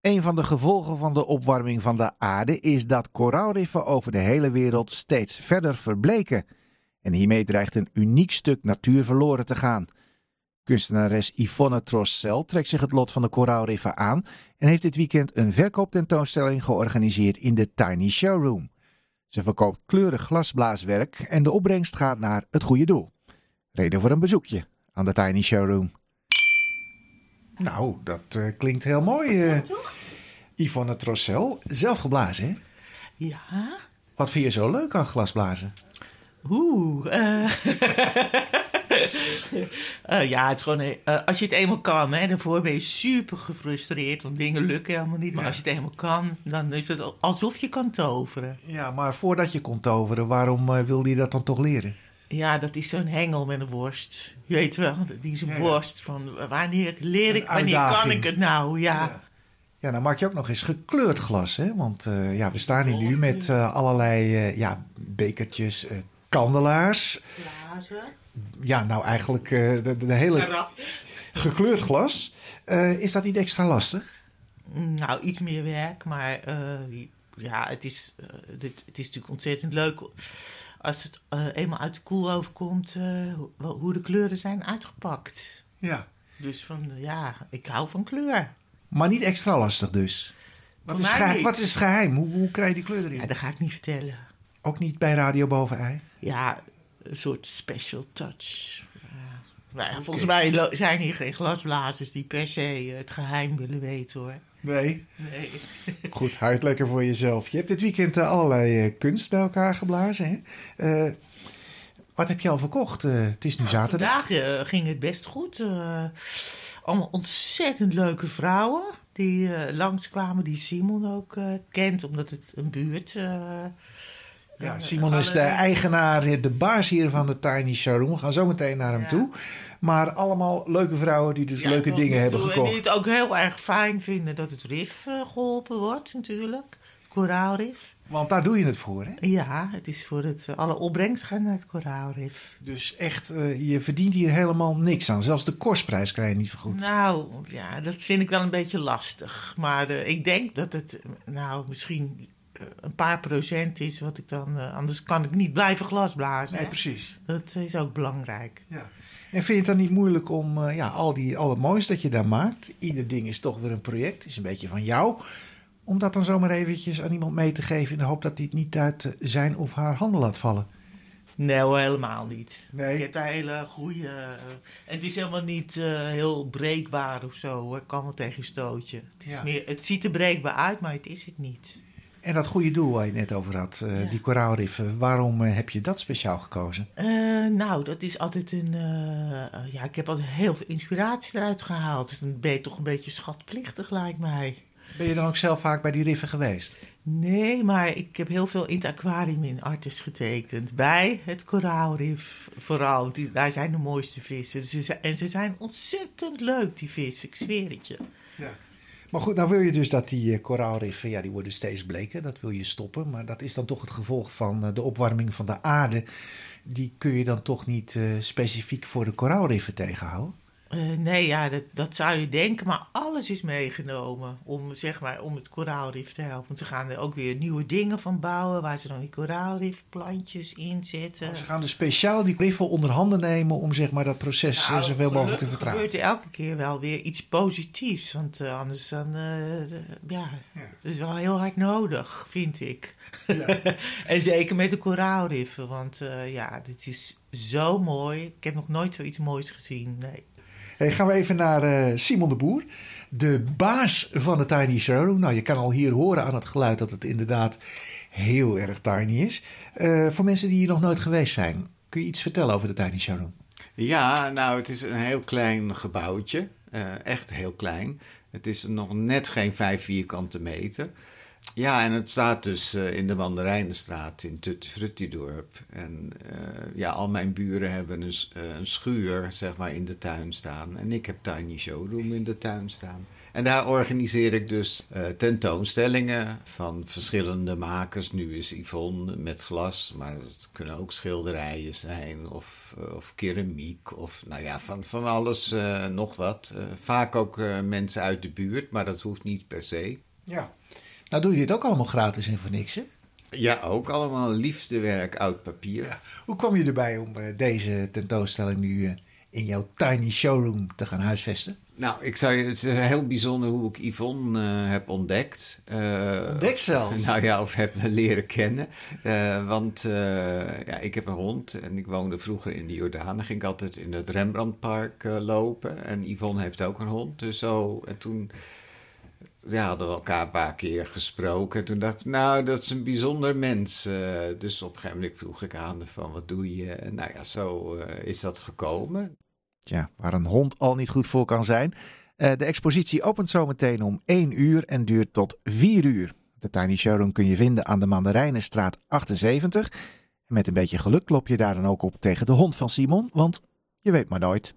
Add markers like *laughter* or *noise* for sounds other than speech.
Een van de gevolgen van de opwarming van de aarde is dat koraalriffen over de hele wereld steeds verder verbleken. En hiermee dreigt een uniek stuk natuur verloren te gaan. Kunstenares Yvonne Trossel trekt zich het lot van de koraalriffen aan en heeft dit weekend een verkooptentoonstelling georganiseerd in de Tiny Showroom. Ze verkoopt kleurig glasblaaswerk en de opbrengst gaat naar het goede doel. Reden voor een bezoekje aan de Tiny Showroom. Nou, dat uh, klinkt heel mooi. Uh, Yvonne Trossel, zelf geblazen, hè? Ja. Wat vind je zo leuk aan glasblazen? Oeh, uh, *laughs* ja, het is gewoon, als je het eenmaal kan, hè, daarvoor ben je super gefrustreerd, want dingen lukken helemaal niet. Maar ja. als je het eenmaal kan, dan is het alsof je kan toveren. Ja, maar voordat je kon toveren, waarom wilde je dat dan toch leren? Ja, dat is zo'n hengel met een worst. Je weet wel, die is een ja, ja. worst van wanneer leer ik, wanneer kan ik het nou? Ja. ja. Ja, dan maak je ook nog eens gekleurd glas, hè? Want uh, ja, we staan hier nu met uh, allerlei uh, ja, bekertjes, kandelaars. Glazen. Ja, nou eigenlijk de, de, hele gekleurd glas. is dat niet extra lastig? Nou, iets meer werk, maar ja, het is, dit, het is natuurlijk ontzettend leuk als het uh, eenmaal uit de koeloven komt, uh, hoe de kleuren zijn uitgepakt. Ja. Dus van, ja, ik hou van kleur. Maar niet extra lastig dus? Wat, is, geheim, wat is het geheim? Hoe, hoe krijg je die kleur erin? Ja, dat ga ik niet vertellen. Ook niet bij Radio Boven Ei? Ja, een soort special touch. Okay. Volgens mij zijn hier geen glasblazers die per se het geheim willen weten hoor. Nee. Nee. *laughs* Goed, houd lekker voor jezelf. Je hebt dit weekend uh, allerlei uh, kunst bij elkaar geblazen. Hè? Uh, wat heb je al verkocht? het is nu nou, zaterdag. Vandaag ging het best goed. allemaal ontzettend leuke vrouwen die langskwamen, die Simon ook kent, omdat het een buurt ja, Simon is de eigenaar, de baas hier van de Tiny Showroom. We gaan zo meteen naar hem ja. toe. Maar allemaal leuke vrouwen die dus ja, leuke dingen hebben gekocht. En die het ook heel erg fijn vinden dat het RIF uh, geholpen wordt natuurlijk. Het koraalrif. Want daar doe je het voor, hè? Ja, het is voor het, uh, alle opbrengst gaan naar het koraalrif. Dus echt, uh, je verdient hier helemaal niks aan. Zelfs de kostprijs krijg je niet vergoed. Nou, ja, dat vind ik wel een beetje lastig. Maar ik denk dat het, nou, misschien een paar procent is wat ik dan. Uh, anders kan ik niet blijven glasblazen. Nee, precies. Dat is ook belangrijk. Ja. En vind je het dan niet moeilijk om uh, ja, al, die, al het moois dat je daar maakt? Ieder ding is toch weer een project, is een beetje van jou. Om dat dan zomaar eventjes aan iemand mee te geven in de hoop dat hij het niet uit zijn of haar handen laat vallen. Nee, helemaal niet. Nee. Je hebt daar hele goede. Uh, en het is helemaal niet uh, heel breekbaar of zo. Ik kan wel tegen je stootje. Het, is Ja. meer, het ziet er breekbaar uit, maar het is het niet. En dat goede doel waar je het net over had, uh, Ja. die koraalriffen, waarom uh, heb je dat speciaal gekozen? Eh, nou, dat is altijd een. eh, ja, ik heb altijd heel veel inspiratie eruit gehaald. Dus dan ben je toch een beetje schatplichtig, lijkt mij. Ben je dan ook zelf vaak bij die riffen geweest? Nee, maar ik heb heel veel in het aquarium in Artis getekend. Bij het koraalrif vooral. want Die, daar zijn de mooiste vissen. Ze en ze zijn ontzettend leuk, die vissen. Ik zweer het je. Ja. Maar goed, nou wil je dus dat die uh, koraalriffen, ja, die worden steeds bleker. Dat wil je stoppen. Maar dat is dan toch het gevolg van uh, de opwarming van de aarde. Die kun je dan toch niet uh, specifiek voor de koraalriffen tegenhouden? Uh, nee, ja, dat, dat zou je denken, maar alles is meegenomen om, zeg maar, om het koraalrif te helpen. Want ze gaan er ook weer nieuwe dingen van bouwen, waar ze dan die koraalrifplantjes in zetten. Oh, ze gaan dus speciaal die riffen onder handen nemen om zeg maar, dat proces Nou, uh, zoveel mogelijk te vertragen. gebeurt er elke keer wel weer iets positiefs, want uh, anders dan, uh, ja, Ja. dat is wel heel hard nodig, vind ik. Ja. *laughs* en zeker met de koraalriffen, want ja, dit is zo mooi. Ik heb nog nooit zoiets moois gezien, nee. Hey, gaan we even naar uh, Simon de Boer, de baas van de Tiny Showroom. Nou, je kan al hier horen aan het geluid dat het inderdaad heel erg tiny is. Uh, voor mensen die hier nog nooit geweest zijn, kun je iets vertellen over de Tiny Showroom? Ja, nou, het is een heel klein gebouwtje. Uh, echt heel klein. Het is nog net geen vijf vierkante meter. Ja, en het staat dus uh, in de Mandarijnenstraat in Tutti-Frutti-dorp. En uh, ja, al mijn buren hebben een, uh, een, schuur, zeg maar, in de tuin staan. En ik heb Tiny Showroom in de tuin staan. En daar organiseer ik dus tentoonstellingen van verschillende makers. Nu is Yvonne met glas, maar het kunnen ook schilderijen zijn of, of keramiek of nou ja, van, van alles nog wat. vaak ook mensen uit de buurt, maar dat hoeft niet per se. Ja. Nou doe je dit ook allemaal gratis en voor niks, hè? Ja, ook allemaal liefdewerk, oud papier. Ja. Hoe kom je erbij om deze tentoonstelling nu in jouw tiny showroom te gaan huisvesten? Nou, ik zou, het is heel bijzonder hoe ik Yvonne uh, heb ontdekt. Uh, ontdekt zelfs? *laughs* Nou ja, of heb leren kennen. Uh, want ja, ik heb een hond en ik woonde vroeger in de Jordaan. Dan ging ik altijd in het Rembrandtpark lopen. En Yvonne heeft ook een hond. Dus zo, en toen ja, hadden we elkaar een paar keer gesproken. Toen dacht ik, nou, dat is een bijzonder mens. dus op een gegeven moment vroeg ik aan van, wat doe je? Nou ja, zo is dat gekomen. Tja, waar een hond al niet goed voor kan zijn. Uh, de expositie opent zometeen om 1 uur en duurt tot 4 uur. De Tiny Showroom kun je vinden aan de Mandarijnenstraat 78. En met een beetje geluk klop je daar dan ook op tegen de hond van Simon, want je weet maar nooit.